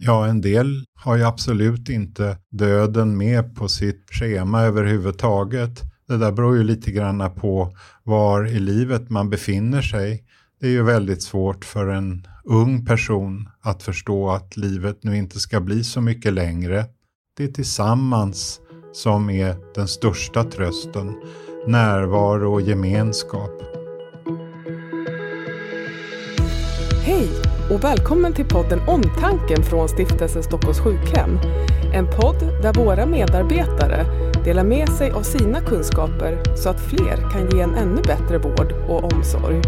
Ja, en del har ju absolut inte döden med på sitt schema överhuvudtaget. Det där beror ju lite grann på var i livet man befinner sig. Det är ju väldigt svårt för en ung person att förstå att livet nu inte ska bli så mycket längre. Det är tillsammans som är den största trösten, närvaro och gemenskap. Hej och välkommen till podden Omtanken från Stiftelsen Stockholms sjukhem. En podd där våra medarbetare delar med sig av sina kunskaper så att fler kan ge en ännu bättre vård och omsorg.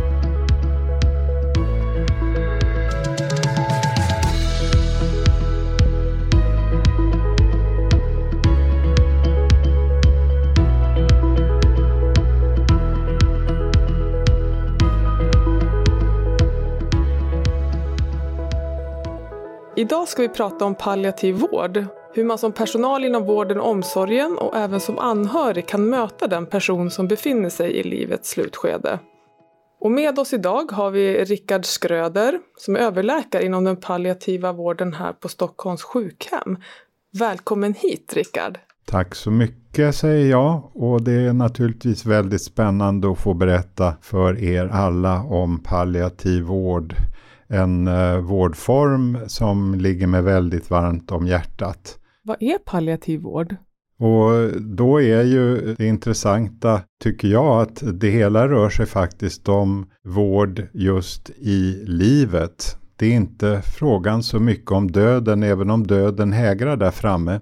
Idag ska vi prata om palliativ vård. Hur man som personal inom vården och omsorgen och även som anhörig kan möta den person som befinner sig i livets slutskede. Och med oss idag har vi Rickard Skröder som är överläkare inom den palliativa vården här på Stockholms sjukhem. Välkommen hit Rickard! Tack så mycket säger jag och det är naturligtvis väldigt spännande att få berätta för er alla om palliativ vård en eh, vårdform som ligger mig väldigt varmt om hjärtat. Vad är palliativ vård? Och då är ju det intressanta, tycker jag, att det hela rör sig faktiskt om vård just i livet. Det är inte frågan så mycket om döden, även om döden hägrar där framme.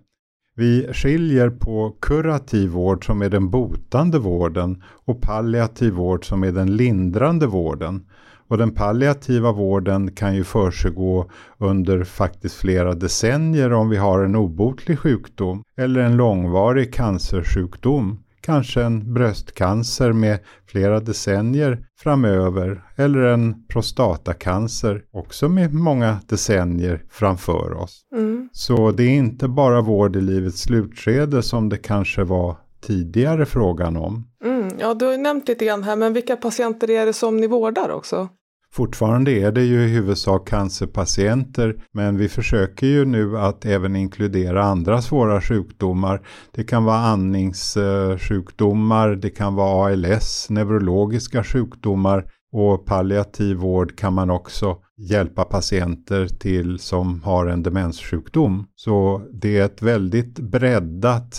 Vi skiljer på kurativ vård som är den botande vården och palliativ vård som är den lindrande vården. Och den palliativa vården kan ju försiggå under faktiskt flera decennier om vi har en obotlig sjukdom eller en långvarig cancersjukdom. Kanske en bröstcancer med flera decennier framöver eller en prostatacancer också med många decennier framför oss. Mm. Så det är inte bara vård i livets slutskede som det kanske var tidigare frågan om. Mm, ja, du har ju nämnt lite grann här, men vilka patienter är det som ni vårdar också? Fortfarande är det ju i huvudsak cancerpatienter men vi försöker ju nu att även inkludera andra svåra sjukdomar. Det kan vara andningssjukdomar, det kan vara ALS, neurologiska sjukdomar och palliativ vård kan man också hjälpa patienter till som har en demenssjukdom. Så det är ett väldigt breddat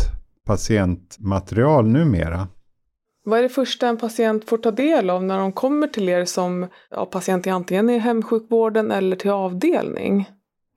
patientmaterial numera. Vad är det första en patient får ta del av när de kommer till er som ja, patient antingen i hemsjukvården eller till avdelning?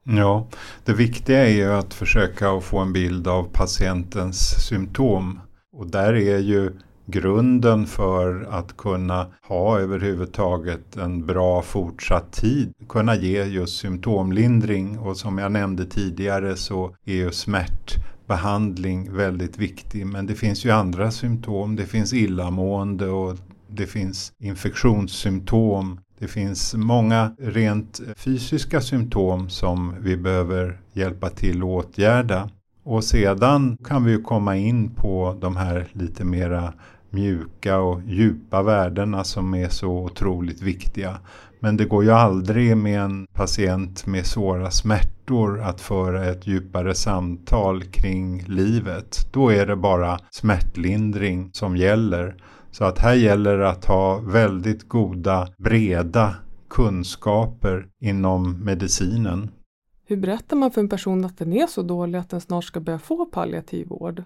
Ja, det viktiga är ju att försöka att få en bild av patientens symptom. Och där är ju grunden för att kunna ha överhuvudtaget en bra fortsatt tid, kunna ge just symptomlindring och som jag nämnde tidigare så är ju smärt behandling väldigt viktig. Men det finns ju andra symptom. Det finns illamående och det finns infektionssymptom. Det finns många rent fysiska symptom som vi behöver hjälpa till att åtgärda. Och sedan kan vi komma in på de här lite mera mjuka och djupa värdena som är så otroligt viktiga. Men det går ju aldrig med en patient med svåra smärtor att föra ett djupare samtal kring livet. Då är det bara smärtlindring som gäller. Så att här gäller det att ha väldigt goda, breda kunskaper inom medicinen. Hur berättar man för en person att den är så dålig att den snart ska börja få palliativ vård?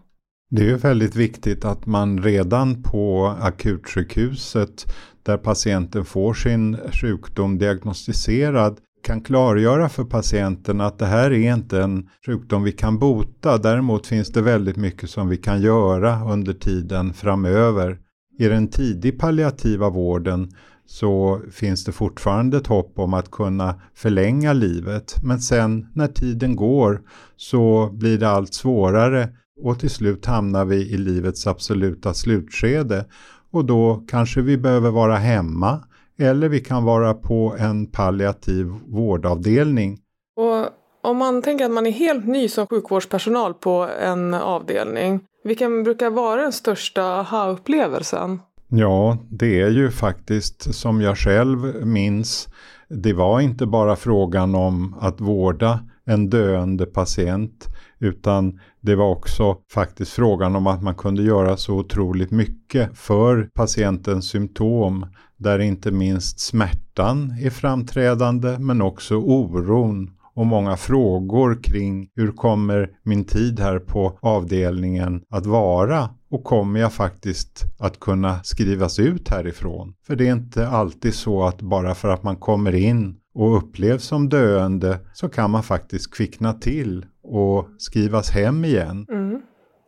Det är ju väldigt viktigt att man redan på akutsjukhuset där patienten får sin sjukdom diagnostiserad kan klargöra för patienten att det här är inte en sjukdom vi kan bota. Däremot finns det väldigt mycket som vi kan göra under tiden framöver. I den tidig palliativa vården så finns det fortfarande ett hopp om att kunna förlänga livet. Men sen när tiden går så blir det allt svårare och till slut hamnar vi i livets absoluta slutskede och då kanske vi behöver vara hemma eller vi kan vara på en palliativ vårdavdelning. Och om man tänker att man är helt ny som sjukvårdspersonal på en avdelning, vilken brukar vara den största aha-upplevelsen? Ja, det är ju faktiskt som jag själv minns. Det var inte bara frågan om att vårda en döende patient utan det var också faktiskt frågan om att man kunde göra så otroligt mycket för patientens symptom där inte minst smärtan är framträdande men också oron och många frågor kring hur kommer min tid här på avdelningen att vara och kommer jag faktiskt att kunna skrivas ut härifrån? För det är inte alltid så att bara för att man kommer in och upplevs som döende så kan man faktiskt kvickna till och skrivas hem igen. Mm.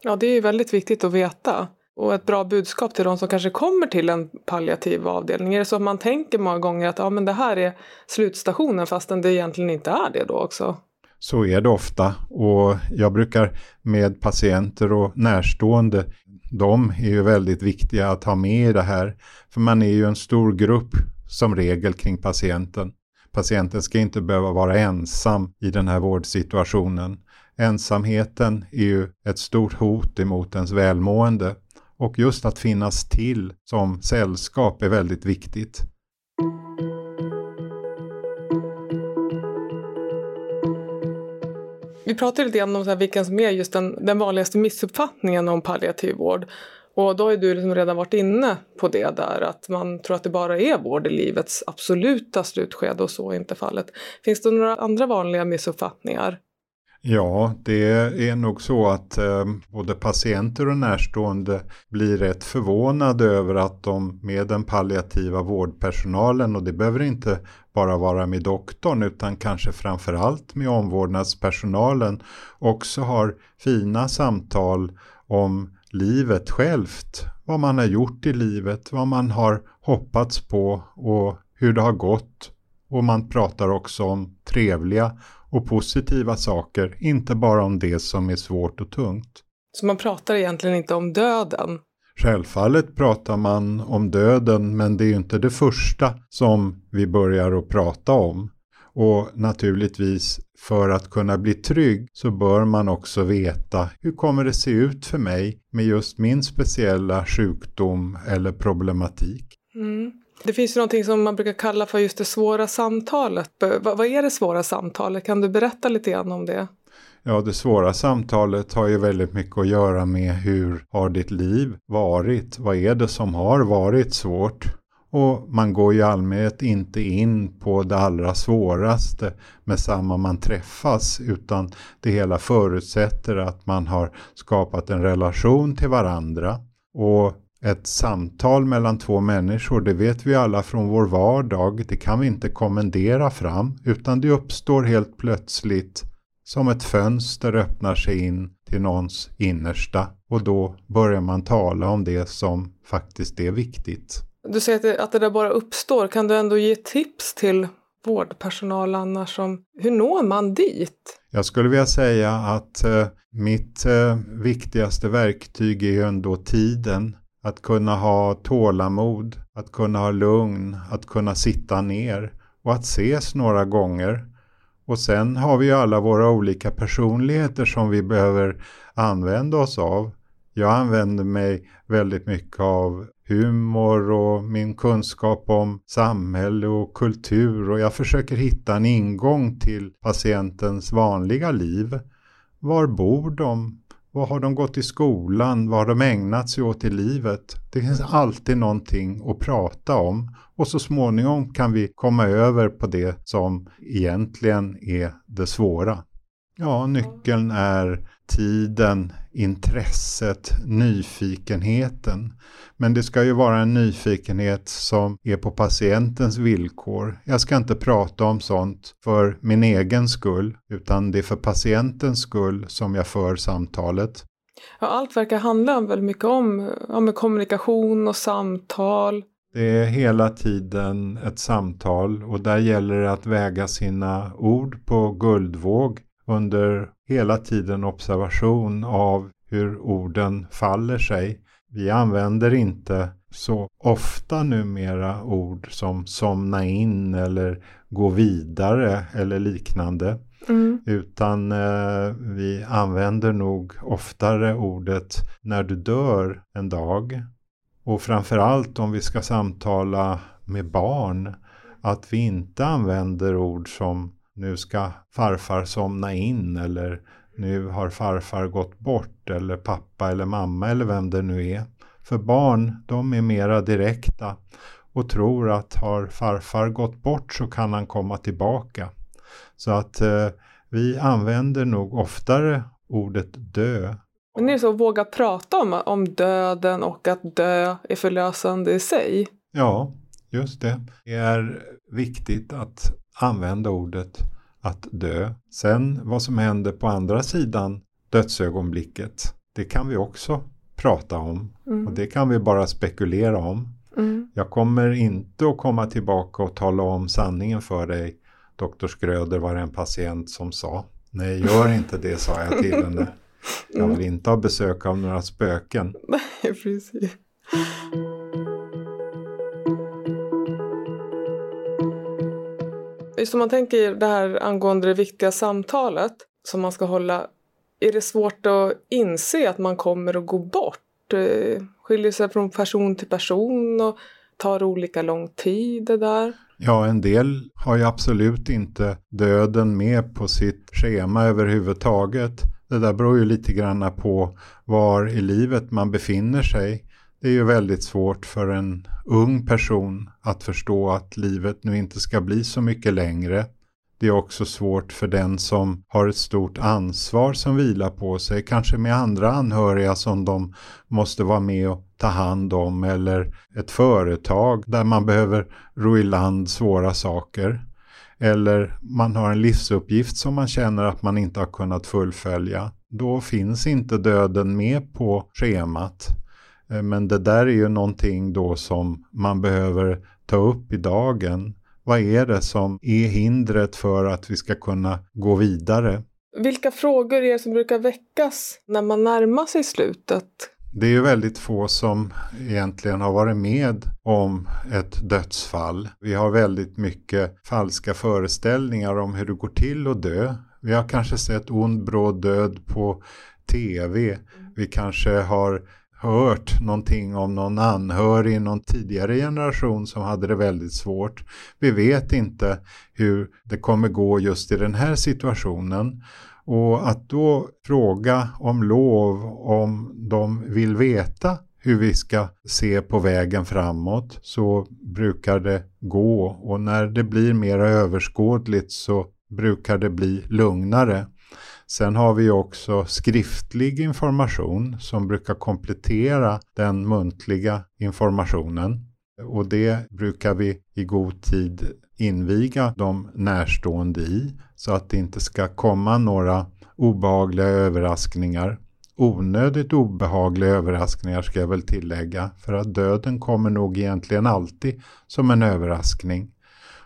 Ja, det är ju väldigt viktigt att veta. Och ett bra budskap till de som kanske kommer till en palliativ avdelning. Är det så att man tänker många gånger att ja, men det här är slutstationen fastän det egentligen inte är det då också? Så är det ofta och jag brukar med patienter och närstående, de är ju väldigt viktiga att ha med i det här. För man är ju en stor grupp som regel kring patienten. Patienten ska inte behöva vara ensam i den här vårdsituationen. Ensamheten är ju ett stort hot emot ens välmående och just att finnas till som sällskap är väldigt viktigt. Vi pratade lite grann om så här, vilken som är just den, den vanligaste missuppfattningen om palliativ vård. Och då har du liksom redan varit inne på det där att man tror att det bara är vård i livets absoluta slutskede och så är inte fallet. Finns det några andra vanliga missuppfattningar? Ja, det är nog så att eh, både patienter och närstående blir rätt förvånade över att de med den palliativa vårdpersonalen, och det behöver inte bara vara med doktorn utan kanske framförallt med omvårdnadspersonalen, också har fina samtal om livet självt. Vad man har gjort i livet, vad man har hoppats på och hur det har gått. Och man pratar också om trevliga och positiva saker, inte bara om det som är svårt och tungt. Så man pratar egentligen inte om döden? Självfallet pratar man om döden, men det är ju inte det första som vi börjar att prata om. Och naturligtvis för att kunna bli trygg så bör man också veta hur kommer det se ut för mig med just min speciella sjukdom eller problematik. Mm. Det finns ju någonting som man brukar kalla för just det svåra samtalet. vad är det svåra samtalet? Kan du berätta lite grann om det? Ja, det svåra samtalet har ju väldigt mycket att göra med hur har ditt liv varit? Vad är det som har varit svårt? Och man går ju i allmänhet inte in på det allra svåraste med samma man träffas utan det hela förutsätter att man har skapat en relation till varandra. Och ett samtal mellan två människor, det vet vi alla från vår vardag, det kan vi inte kommendera fram utan det uppstår helt plötsligt som ett fönster öppnar sig in till någons innersta och då börjar man tala om det som faktiskt är viktigt. Du säger att det, att det där bara uppstår, kan du ändå ge tips till vårdpersonal annars om hur når man dit? Jag skulle vilja säga att eh, mitt eh, viktigaste verktyg är ju ändå tiden. Att kunna ha tålamod, att kunna ha lugn, att kunna sitta ner och att ses några gånger. Och sen har vi ju alla våra olika personligheter som vi behöver använda oss av. Jag använder mig väldigt mycket av humor och min kunskap om samhälle och kultur och jag försöker hitta en ingång till patientens vanliga liv. Var bor de? Vad har de gått i skolan? Vad har de ägnat sig åt i livet? Det finns alltid någonting att prata om och så småningom kan vi komma över på det som egentligen är det svåra. Ja, nyckeln är tiden, intresset, nyfikenheten. Men det ska ju vara en nyfikenhet som är på patientens villkor. Jag ska inte prata om sånt för min egen skull, utan det är för patientens skull som jag för samtalet. Ja, allt verkar handla väldigt mycket om ja, kommunikation och samtal. Det är hela tiden ett samtal och där gäller det att väga sina ord på guldvåg under hela tiden observation av hur orden faller sig. Vi använder inte så ofta numera ord som somna in eller gå vidare eller liknande. Mm. Utan eh, vi använder nog oftare ordet när du dör en dag. Och framförallt om vi ska samtala med barn att vi inte använder ord som nu ska farfar somna in eller nu har farfar gått bort eller pappa eller mamma eller vem det nu är. För barn, de är mera direkta och tror att har farfar gått bort så kan han komma tillbaka. Så att eh, vi använder nog oftare ordet dö. Men det är så att våga prata om, om döden och att dö är förlösande i sig. Ja, just det. Det är viktigt att använda ordet att dö. Sen vad som händer på andra sidan dödsögonblicket, det kan vi också prata om. Mm. Och det kan vi bara spekulera om. Mm. Jag kommer inte att komma tillbaka och tala om sanningen för dig. Doktor Skröder var en patient som sa. Nej, gör inte det, sa jag till henne. Jag vill inte ha besök av några spöken. Nej, precis. Just om man tänker det här angående det viktiga samtalet som man ska hålla. Är det svårt att inse att man kommer att gå bort? Eh, skiljer sig från person till person och tar olika lång tid det där? Ja, en del har ju absolut inte döden med på sitt schema överhuvudtaget. Det där beror ju lite grann på var i livet man befinner sig. Det är ju väldigt svårt för en ung person att förstå att livet nu inte ska bli så mycket längre. Det är också svårt för den som har ett stort ansvar som vilar på sig, kanske med andra anhöriga som de måste vara med och ta hand om eller ett företag där man behöver ro i land svåra saker. Eller man har en livsuppgift som man känner att man inte har kunnat fullfölja. Då finns inte döden med på schemat. Eh, men det där är ju någonting då som man behöver ta upp i dagen. Vad är det som är hindret för att vi ska kunna gå vidare? Vilka frågor är det som brukar väckas när man närmar sig slutet? Det är ju väldigt få som egentligen har varit med om ett dödsfall. Vi har väldigt mycket falska föreställningar om hur det går till att dö. Vi har kanske sett ond bråd död på tv. Vi kanske har hört någonting om någon anhörig i någon tidigare generation som hade det väldigt svårt. Vi vet inte hur det kommer gå just i den här situationen. Och att då fråga om lov om de vill veta hur vi ska se på vägen framåt så brukar det gå och när det blir mer överskådligt så brukar det bli lugnare. Sen har vi också skriftlig information som brukar komplettera den muntliga informationen. Och det brukar vi i god tid inviga de närstående i så att det inte ska komma några obehagliga överraskningar. Onödigt obehagliga överraskningar ska jag väl tillägga för att döden kommer nog egentligen alltid som en överraskning.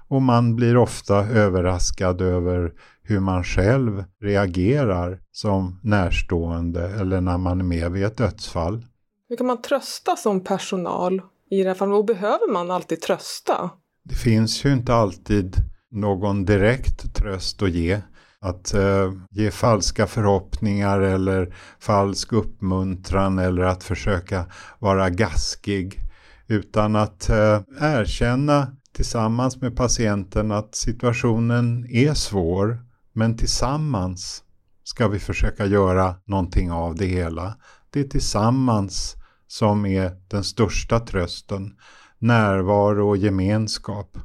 Och man blir ofta överraskad över hur man själv reagerar som närstående eller när man är med vid ett dödsfall. Hur kan man trösta som personal i det här fallet? Och behöver man alltid trösta? Det finns ju inte alltid någon direkt tröst att ge. Att eh, ge falska förhoppningar eller falsk uppmuntran eller att försöka vara gaskig. Utan att eh, erkänna tillsammans med patienten att situationen är svår men tillsammans ska vi försöka göra någonting av det hela. Det är tillsammans som är den största trösten. Närvaro och gemenskap.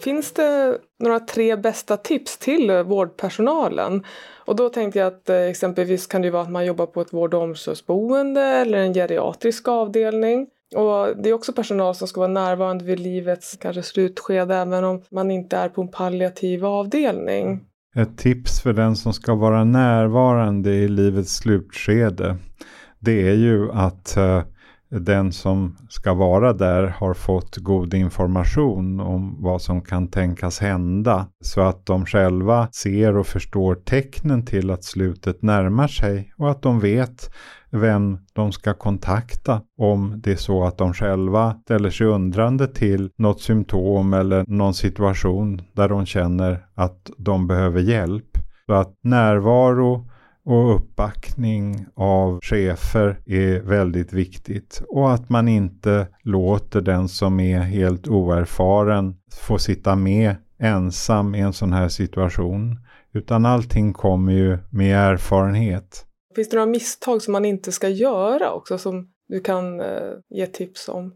Finns det några tre bästa tips till vårdpersonalen? Och då tänkte jag att eh, exempelvis kan det vara att man jobbar på ett vård och omsorgsboende eller en geriatrisk avdelning. Och det är också personal som ska vara närvarande vid livets kanske slutskede även om man inte är på en palliativ avdelning. Ett tips för den som ska vara närvarande i livets slutskede det är ju att eh, den som ska vara där har fått god information om vad som kan tänkas hända. Så att de själva ser och förstår tecknen till att slutet närmar sig och att de vet vem de ska kontakta om det är så att de själva ställer sig undrande till något symptom eller någon situation där de känner att de behöver hjälp. Så att närvaro och uppbackning av chefer är väldigt viktigt. Och att man inte låter den som är helt oerfaren få sitta med ensam i en sån här situation. Utan allting kommer ju med erfarenhet. Finns det några misstag som man inte ska göra också som du kan eh, ge tips om?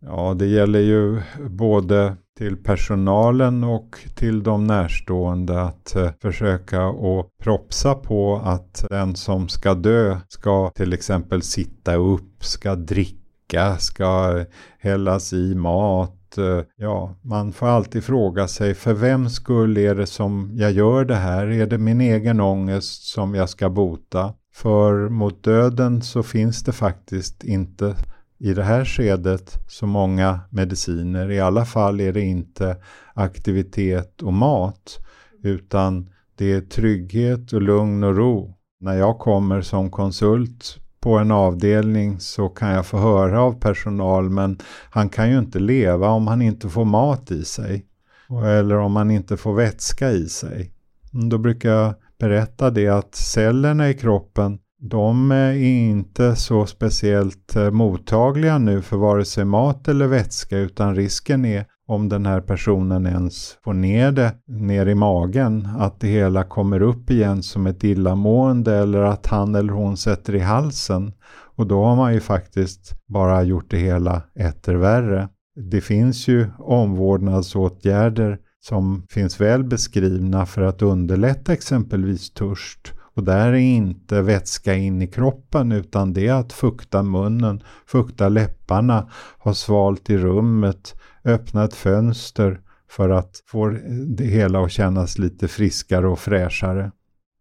Ja, det gäller ju både till personalen och till de närstående att eh, försöka och propsa på att den som ska dö ska till exempel sitta upp, ska dricka, ska hällas i mat. Eh, ja, man får alltid fråga sig för vem skull är det som jag gör det här? Är det min egen ångest som jag ska bota? För mot döden så finns det faktiskt inte i det här skedet så många mediciner. I alla fall är det inte aktivitet och mat utan det är trygghet och lugn och ro. När jag kommer som konsult på en avdelning så kan jag få höra av personal men han kan ju inte leva om han inte får mat i sig. Eller om han inte får vätska i sig. Då brukar jag berätta det att cellerna i kroppen de är inte så speciellt eh, mottagliga nu för vare sig mat eller vätska utan risken är om den här personen ens får ner det ner i magen, att det hela kommer upp igen som ett illamående eller att han eller hon sätter i halsen. Och då har man ju faktiskt bara gjort det hela etter värre. Det finns ju omvårdnadsåtgärder som finns väl beskrivna för att underlätta exempelvis törst och där är inte vätska in i kroppen utan det är att fukta munnen, fukta läpparna, ha svalt i rummet, öppna ett fönster för att få det hela att kännas lite friskare och fräschare.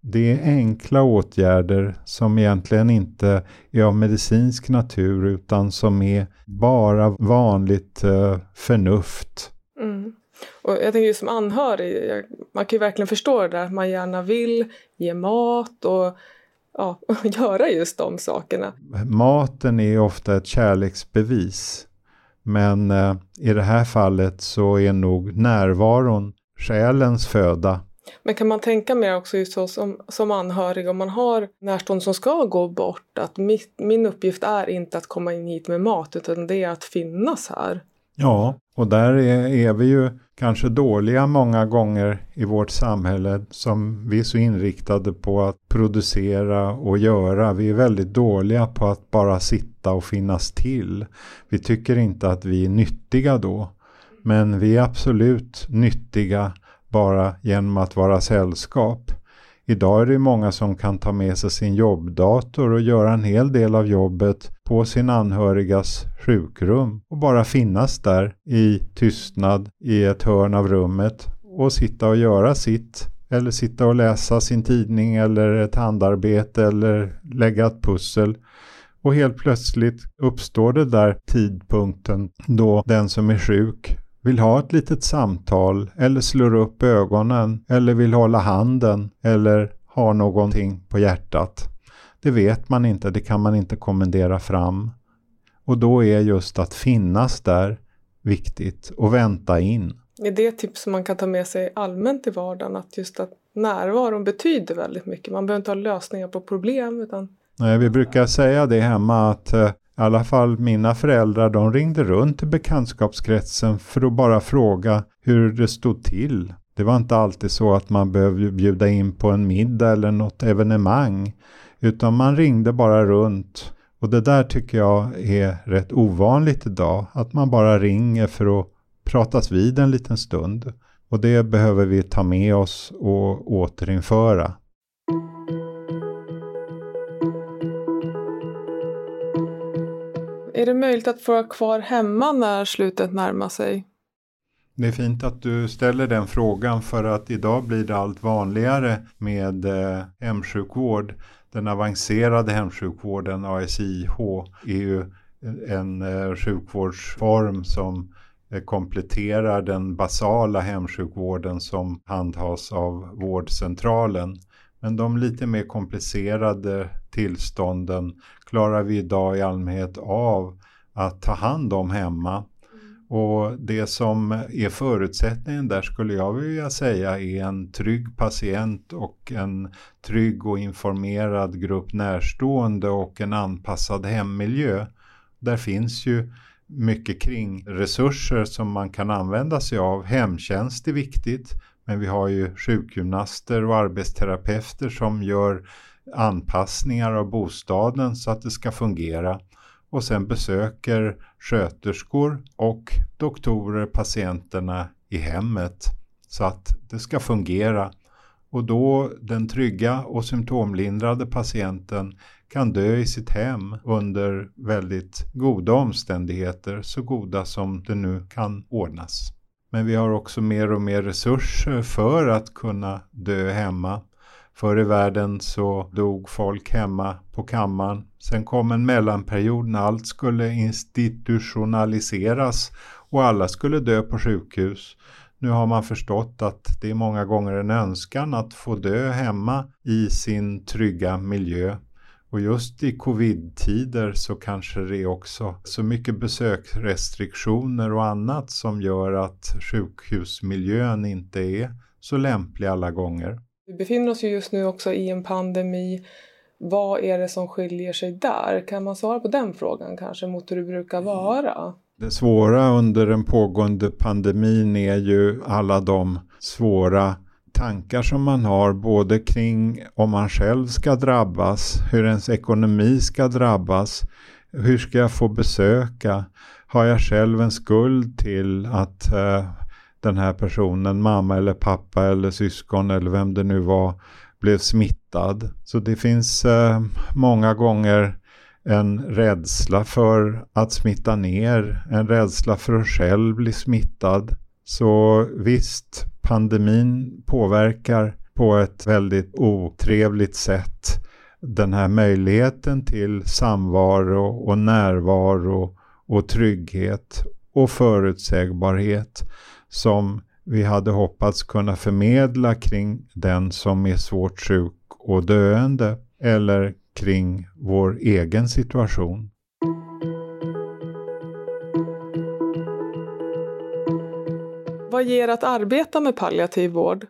Det är enkla åtgärder som egentligen inte är av medicinsk natur utan som är bara vanligt eh, förnuft. Mm. Och jag tänker som anhörig, man kan ju verkligen förstå det där att man gärna vill ge mat och ja, göra just de sakerna. Maten är ofta ett kärleksbevis. Men eh, i det här fallet så är nog närvaron själens föda. Men kan man tänka mer också just så som, som anhörig om man har närstående som ska gå bort att mitt, min uppgift är inte att komma in hit med mat utan det är att finnas här. Ja, och där är, är, vi ju kanske dåliga många gånger i vårt samhälle som vi är så inriktade på att producera och göra. Vi är väldigt dåliga på att bara sitta och finnas till. Vi tycker inte att vi är nyttiga då. Men vi är absolut nyttiga bara genom att vara sällskap. Idag är det många som kan ta med sig sin jobbdator och göra en hel del av jobbet på sin anhörigas sjukrum och bara finnas där i tystnad i ett hörn av rummet och sitta och göra sitt eller sitta och läsa sin tidning eller ett handarbete eller lägga ett pussel. Och helt plötsligt uppstår det där tidpunkten då den som är sjuk vill ha ett litet samtal eller slår upp ögonen eller vill hålla handen eller har någonting på hjärtat. Det vet man inte, det kan man inte kommendera fram. Och då är just att finnas där viktigt och vänta in. Är det tips som man kan ta med sig allmänt i vardagen? Att just att närvaron betyder väldigt mycket. Man behöver inte ha lösningar på problem utan Nej, vi brukar säga det hemma att eh, i alla fall mina föräldrar de ringde runt till bekantskapskretsen för att bara fråga hur det stod till. Det var inte alltid så att man behövde bjuda in på en middag eller något evenemang. Utan man ringde bara runt. Och det där tycker jag är rätt ovanligt idag. Att man bara ringer för att pratas vid en liten stund. Och det behöver vi ta med oss och återinföra. Är det möjligt att få vara kvar hemma när slutet närmar sig? Det är fint att du ställer den frågan för att idag blir det allt vanligare med eh, hemsjukvård. Den avancerade hemsjukvården, ASIH, är ju en eh, sjukvårdsform som eh, kompletterar den basala hemsjukvården som handhas av vårdcentralen. Men de lite mer komplicerade tillstånden klarar vi idag i allmänhet av att ta hand om hemma. Och det som är förutsättningen där skulle jag vilja säga är en trygg patient och en trygg och informerad grupp närstående och en anpassad hemmiljö. Där finns ju mycket kring resurser som man kan använda sig av. Hemtjänst är viktigt, men vi har ju sjukgymnaster och arbetsterapeuter som gör anpassningar av bostaden så att det ska fungera och sen besöker sköterskor och doktorer patienterna i hemmet så att det ska fungera. Och då den trygga och symptomlindrade patienten kan dö i sitt hem under väldigt goda omständigheter, så goda som det nu kan ordnas. Men vi har också mer och mer resurser för att kunna dö hemma. Förr i världen så dog folk hemma på kammaren. Sen kom en mellanperiod när allt skulle institutionaliseras och alla skulle dö på sjukhus. Nu har man förstått att det är många gånger en önskan att få dö hemma i sin trygga miljö. Och just i covid-tider så kanske det är också så mycket besöksrestriktioner och annat som gör att sjukhusmiljön inte är så lämplig alla gånger. Vi befinner oss ju just nu också i en pandemi. Vad är det som skiljer sig där? Kan man svara på den frågan kanske mot hur det brukar vara? Det svåra under den pågående pandemin är ju alla de svåra tankar som man har både kring om man själv ska drabbas, hur ens ekonomi ska drabbas, hur ska jag få besöka, har jag själv en skuld till att uh, den här personen, mamma eller pappa eller syskon eller vem det nu var, blev smittad. Så det finns eh, många gånger en rädsla för att smitta ner, en rädsla för att själv bli smittad. Så visst, pandemin påverkar på ett väldigt otrevligt sätt den här möjligheten till samvaro och närvaro och trygghet och förutsägbarhet som vi hade hoppats kunna förmedla kring den som är svårt sjuk och döende eller kring vår egen situation. Vad ger att arbeta med palliativ vård?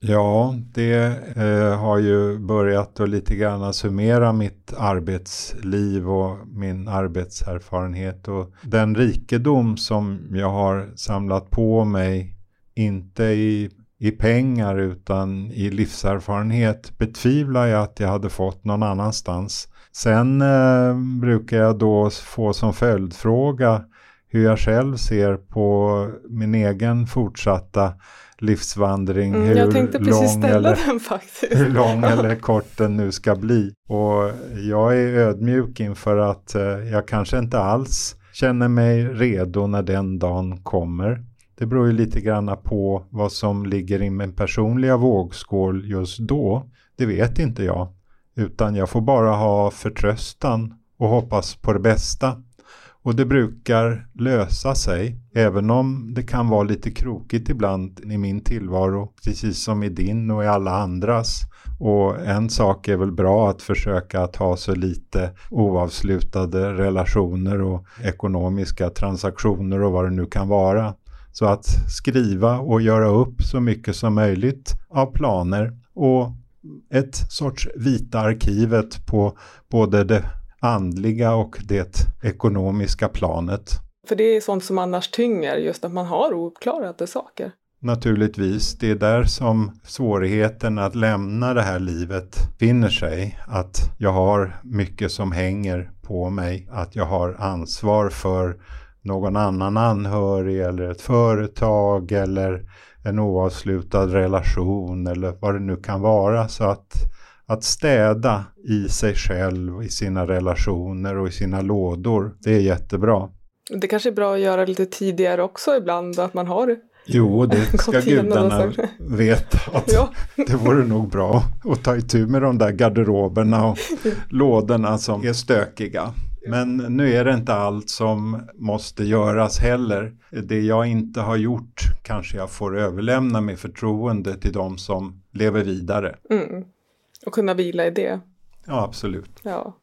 Ja, det eh, har ju börjat att lite grann summera mitt arbetsliv och min arbetserfarenhet och den rikedom som jag har samlat på mig, inte i, i pengar utan i livserfarenhet, betvivlar jag att jag hade fått någon annanstans. Sen eh, brukar jag då få som följdfråga hur jag själv ser på min egen fortsatta livsvandring. Mm, jag tänkte precis ställa eller, den faktiskt. Hur lång eller kort den nu ska bli. Och jag är ödmjuk inför att eh, jag kanske inte alls känner mig redo när den dagen kommer. Det beror ju lite grann på vad som ligger i min personliga vågskål just då. Det vet inte jag. Utan jag får bara ha förtröstan och hoppas på det bästa. Och det brukar lösa sig, även om det kan vara lite krokigt ibland i min tillvaro, precis som i din och i alla andras. Och en sak är väl bra att försöka att ha så lite oavslutade relationer och ekonomiska transaktioner och vad det nu kan vara. Så att skriva och göra upp så mycket som möjligt av planer och ett sorts vita arkivet på både det andliga och det ekonomiska planet. För det är sånt som annars tynger, just att man har oklarade saker. Naturligtvis, det är där som svårigheten att lämna det här livet finner sig. Att jag har mycket som hänger på mig, att jag har ansvar för någon annan anhörig eller ett företag eller en oavslutad relation eller vad det nu kan vara. Så att att städa i sig själv, i sina relationer och i sina lådor, det är jättebra. Det kanske är bra att göra lite tidigare också ibland, att man har Jo, det ska gudarna veta att ja. det vore nog bra att ta itu med de där garderoberna och lådorna som är stökiga. Men nu är det inte allt som måste göras heller. Det jag inte har gjort kanske jag får överlämna med förtroende till de som lever vidare. Mm. Och kunna vila i det. Ja, absolut. Ja.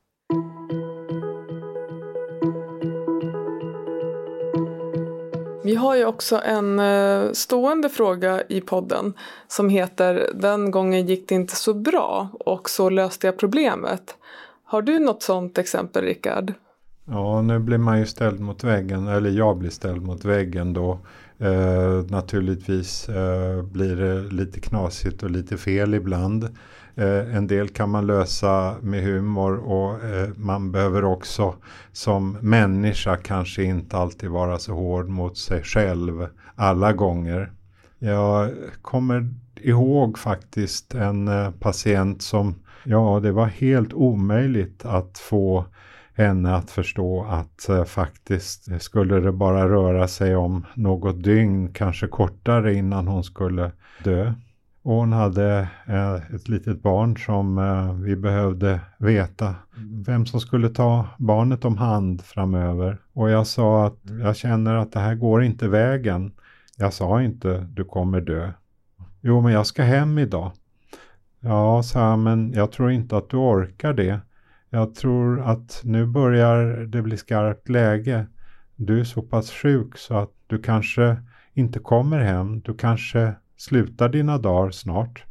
Vi har ju också en eh, stående fråga i podden som heter Den gången gick det inte så bra och så löste jag problemet. Har du något sådant exempel Rickard? Ja, nu blir man ju ställd mot väggen, eller jag blir ställd mot väggen då. Eh, naturligtvis eh, blir det lite knasigt och lite fel ibland. Eh, en del kan man lösa med humor och eh, man behöver också som människa kanske inte alltid vara så hård mot sig själv alla gånger. Jag kommer ihåg faktiskt en eh, patient som, ja det var helt omöjligt att få henne att förstå att eh, faktiskt skulle det bara röra sig om något dygn, kanske kortare innan hon skulle dö. Och hon hade eh, ett litet barn som eh, vi behövde veta vem som skulle ta barnet om hand framöver. Och jag sa att jag känner att det här går inte vägen. Jag sa inte du kommer dö. Jo, men jag ska hem idag. Ja, sa jag, men jag tror inte att du orkar det. Jag tror att nu börjar det bli skarpt läge. Du är så pass sjuk så att du kanske inte kommer hem. Du kanske slutar dina dagar snart.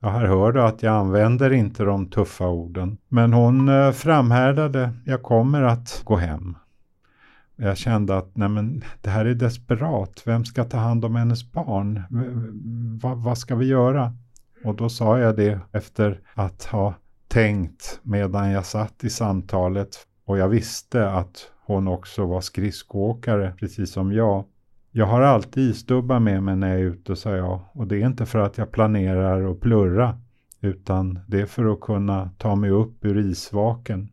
Ja, här hör du att jag använder inte de tuffa orden. Men hon eh, framhärdade, jag kommer att gå hem. Jag kände att nej men, det här är desperat. Vem ska ta hand om hennes barn? V vad ska vi göra? Och då sa jag det efter att ha tänkt medan jag satt i samtalet och jag visste att hon också var skridskoåkare precis som jag. Jag har alltid isdubbar med mig när jag är ute, sa jag. Och det är inte för att jag planerar att plurra, utan det är för att kunna ta mig upp ur isvaken.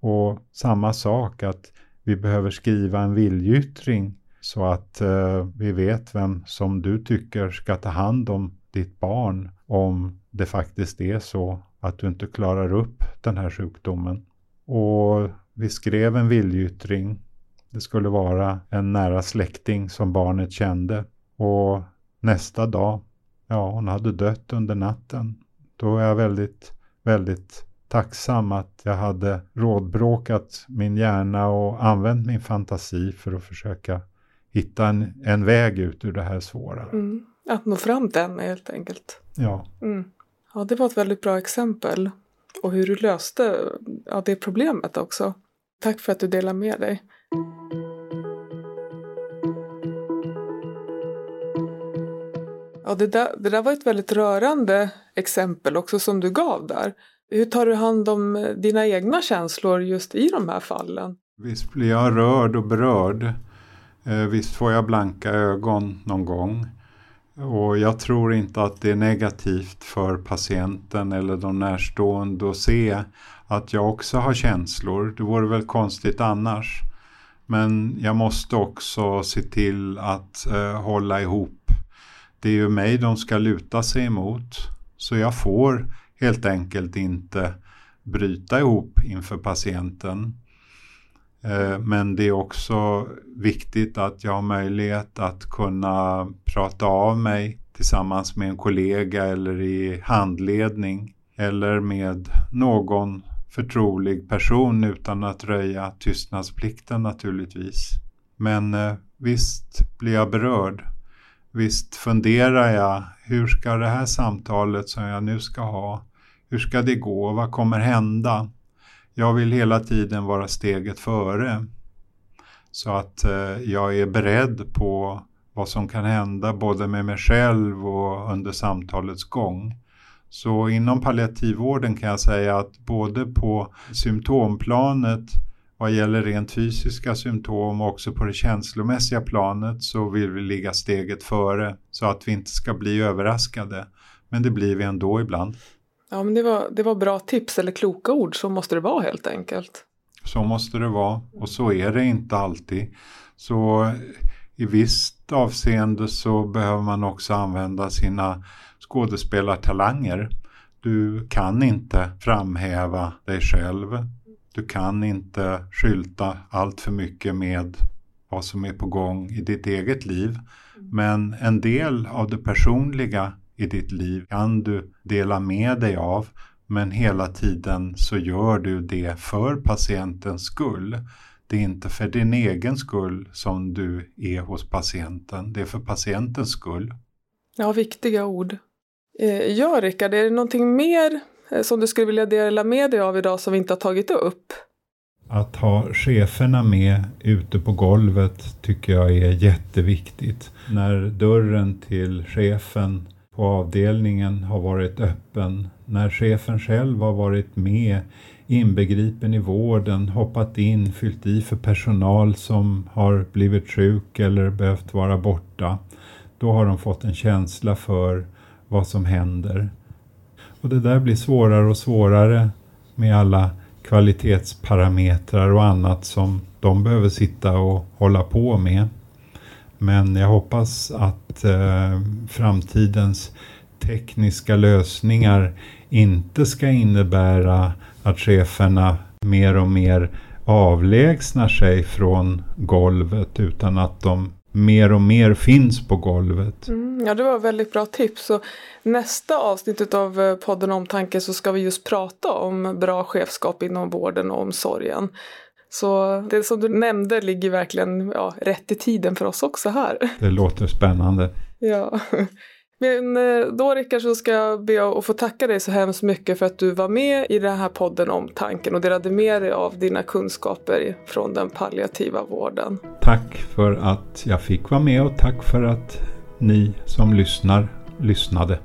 Och samma sak att vi behöver skriva en viljyttring så att eh, vi vet vem som du tycker ska ta hand om ditt barn om det faktiskt är så att du inte klarar upp den här sjukdomen. Och vi skrev en viljyttring det skulle vara en nära släkting som barnet kände. Och nästa dag, ja hon hade dött under natten. Då är jag väldigt, väldigt tacksam att jag hade rådbråkat min hjärna och använt min fantasi för att försöka hitta en, en väg ut ur det här svåra. Mm. Att nå fram till henne helt enkelt. Ja. Mm. Ja, det var ett väldigt bra exempel. Och hur du löste ja, det problemet också. Tack för att du delar med dig. Ja, det där, det där var ett väldigt rörande exempel också som du gav där. Hur tar du hand om eh, dina egna känslor just i de här fallen? Visst blir jag rörd och berörd. Eh, visst får jag blanka ögon någon gång. Och jag tror inte att det är negativt för patienten eller de närstående att se att jag också har känslor. Det vore väl konstigt annars. Men jag måste också se till att eh, hålla ihop. Det är ju mig de ska luta sig emot. Så jag får helt enkelt inte bryta ihop inför patienten. Eh, men det är också viktigt att jag har möjlighet att kunna prata av mig tillsammans med en kollega eller i handledning eller med någon förtrolig person utan att röja tystnadsplikten naturligtvis. Men eh, visst blir jag berörd. Visst funderar jag, hur ska det här samtalet som jag nu ska ha, hur ska det gå, vad kommer hända? Jag vill hela tiden vara steget före. Så att eh, jag är beredd på vad som kan hända både med mig själv och under samtalets gång. Så inom palliativvården kan jag säga att både på symptomplanet vad gäller rent fysiska symptom och också på det känslomässiga planet så vill vi ligga steget före så att vi inte ska bli överraskade. Men det blir vi ändå ibland. Ja, men det var, det var bra tips eller kloka ord, så måste det vara helt enkelt. Så måste det vara och så är det inte alltid. Så i visst avseende så behöver man också använda sina skådespelartalanger. Du kan inte framhäva dig själv. Du kan inte skylta allt för mycket med vad som är på gång i ditt eget liv. Men en del av det personliga i ditt liv kan du dela med dig av men hela tiden så gör du det för patientens skull. det är inte för din egen skull som du är hos patienten, det är för patientens skull. Ja, viktiga ord. Eh, ja, Rickard, är det någonting mer eh, som du skulle vilja dela med dig av idag som vi inte har tagit upp? Att ha cheferna med ute på golvet tycker jag är jätteviktigt. När dörren till chefen på avdelningen har varit öppen, när chefen själv har varit med inbegripen i vården, hoppat in, fyllt i för personal som har blivit sjuk eller behövt vara borta. Då har de fått en känsla för vad som händer. Och det där blir svårare och svårare med alla kvalitetsparametrar och annat som de behöver sitta och hålla på med. Men jag hoppas att eh, framtidens tekniska lösningar inte ska innebära att cheferna mer och mer avlägsnar sig från golvet utan att de mer och mer finns på golvet. Mm, ja, det var väldigt bra tips. Så nästa avsnitt av eh, podden Omtanke så ska vi just prata om bra chefskap inom vården och omsorgen. Så det som du nämnde ligger verkligen ja, rätt i tiden för oss också här. Det låter spännande. Ja. Men eh, då Rickard så ska jag be att få tacka dig så hemskt mycket för att du var med i den här podden om tanken och delade med dig av dina kunskaper från den palliativa vården. Tack för att jag fick vara med och tack för att ni som lyssnar lyssnade.